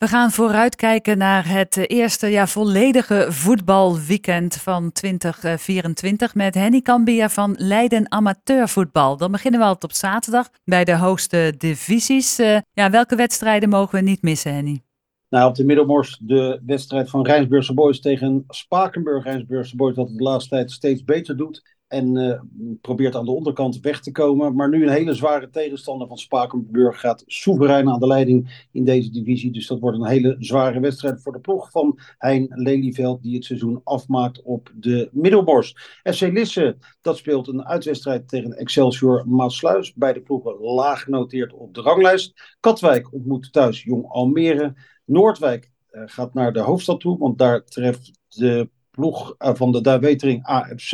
We gaan vooruitkijken naar het eerste ja, volledige voetbalweekend van 2024 met Henny Cambia van Leiden Amateurvoetbal. Dan beginnen we altijd op zaterdag bij de hoogste divisies. Uh, ja, welke wedstrijden mogen we niet missen, Henny? Nou, op de Middelmors de wedstrijd van Rijnsburgse Boys tegen Spakenburg. Rijnsburgse Boys dat het de laatste tijd steeds beter doet. En uh, probeert aan de onderkant weg te komen. Maar nu een hele zware tegenstander van Spakenburg gaat soeverein aan de leiding in deze divisie. Dus dat wordt een hele zware wedstrijd voor de ploeg van Hein Lelyveld. Die het seizoen afmaakt op de Middelborst. FC Lisse, dat speelt een uitwedstrijd tegen Excelsior Maasluis. Beide ploegen laag genoteerd op de ranglijst. Katwijk ontmoet thuis Jong Almere. Noordwijk uh, gaat naar de hoofdstad toe, want daar treft de ploeg eh, van de Duiwetering AFC.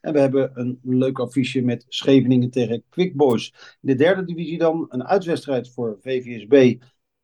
En we hebben een leuk affiche met Scheveningen tegen Quick Boys. In de derde divisie dan een uitwedstrijd voor VVSB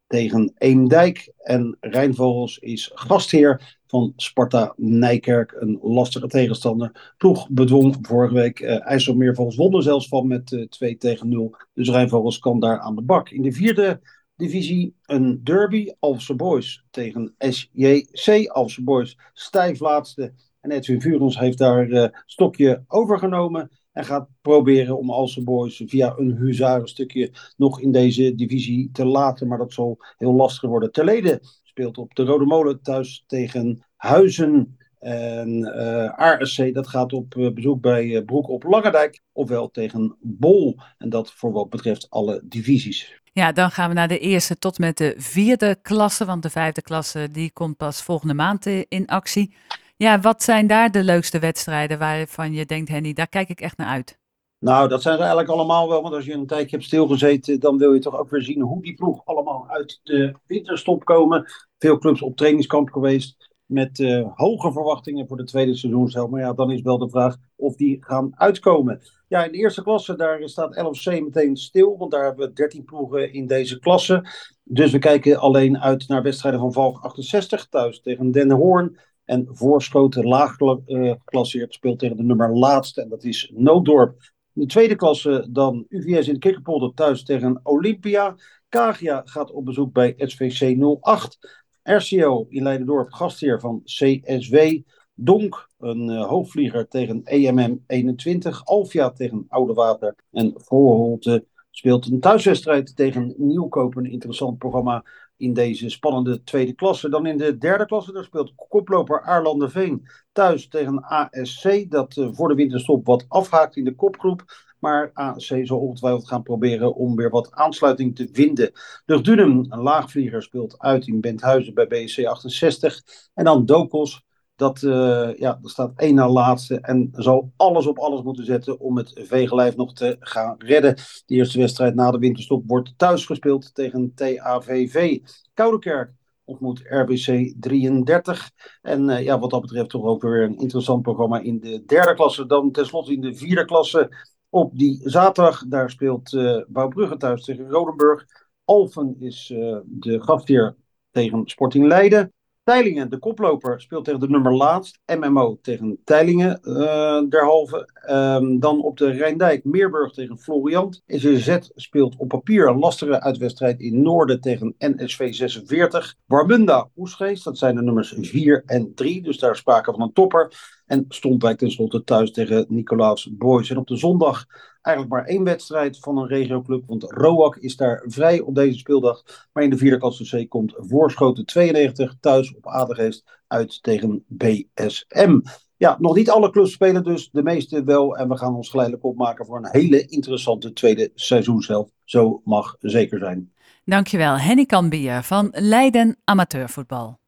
tegen Eemdijk. En Rijnvogels is gastheer van Sparta Nijkerk. Een lastige tegenstander. Ploeg bedwong vorige week uh, IJsselmeervogels. Wonnen zelfs van met uh, eh, 2 tegen 0. Dus Rijnvogels kan daar aan de bak. In de vierde divisie een derby. Alpse Boys tegen SJC. Alpse Boys stijf laatste. En Edwin Vurens heeft daar uh, stokje overgenomen. En gaat proberen om Alse Boys via een huzarenstukje nog in deze divisie te laten. Maar dat zal heel lastig worden. Terlede speelt op de Rode Molen thuis tegen Huizen. En eh, ARSC dat gaat op uh, bezoek bij uh, Broek op Langendijk. Ofwel tegen Bol. En dat voor wat betreft alle divisies. Ja, dan gaan we naar de eerste tot met de vierde klasse. Want de vijfde klasse die komt pas volgende maand in actie. Ja, wat zijn daar de leukste wedstrijden waarvan je denkt, Henny, daar kijk ik echt naar uit? Nou, dat zijn ze eigenlijk allemaal wel. Want als je een tijdje hebt stilgezeten, dan wil je toch ook weer zien hoe die ploeg allemaal uit de winterstop komen. Veel clubs op trainingskamp geweest met uh, hoge verwachtingen voor de tweede seizoenshelft. Maar ja, dan is wel de vraag of die gaan uitkomen. Ja, in de eerste klasse, daar staat LFC meteen stil, want daar hebben we 13 ploegen in deze klasse. Dus we kijken alleen uit naar wedstrijden van Valk 68 thuis tegen Den Hoorn. En Voorschoten laag uh, speelt tegen de nummer laatste en dat is Nooddorp. In de tweede klasse dan UVS in de Kikkerpolder thuis tegen Olympia. Kagia gaat op bezoek bij SVC 08. RCO in Leidendorp, gastheer van CSW. Donk, een uh, hoogvlieger tegen EMM 21. Alfia tegen Oudewater. En Voorholte speelt een thuiswedstrijd tegen Nieuwkoop. Een interessant programma in deze spannende tweede klasse. Dan in de derde klasse, daar speelt koploper Aarlanderveen thuis tegen ASC. Dat uh, voor de winterstop wat afhaakt in de kopgroep. Maar AC zal ongetwijfeld gaan proberen om weer wat aansluiting te vinden. Dunham, een laagvlieger, speelt uit in Benthuizen bij BSC 68. En dan Dokos, dat, uh, ja, dat staat één na laatste en zal alles op alles moeten zetten om het veegelijf nog te gaan redden. De eerste wedstrijd na de winterstop wordt thuis gespeeld tegen TAVV. Koudekerk ontmoet RBC 33. En uh, ja, wat dat betreft toch ook weer een interessant programma in de derde klasse. Dan tenslotte in de vierde klasse op die zaterdag, daar speelt uh, Bouwbrugge thuis tegen Rodenburg. Alphen is uh, de gastheer tegen Sporting Leiden. Teilingen, de koploper, speelt tegen de nummer laatst. MMO tegen Teilingen uh, derhalve. Um, dan op de Rijndijk, Meerburg tegen Floriant. SZ speelt op papier een lastige uitwedstrijd in Noorden tegen NSV 46. Warmunda, Oesgeest, dat zijn de nummers 4 en 3. Dus daar sprake van een topper. En Stompwijk tenslotte thuis tegen Nicolaas Boys. En op de zondag eigenlijk maar één wedstrijd van een regioclub. Want Roak is daar vrij op deze speeldag. Maar in de vierde klasse C komt Voorschoten 92 thuis op Adergeest uit tegen BSM. Ja, nog niet alle clubs spelen dus, de meeste wel. En we gaan ons geleidelijk opmaken voor een hele interessante tweede seizoenshelft. Zo mag zeker zijn. Dankjewel, Henny Kambier van Leiden Amateurvoetbal.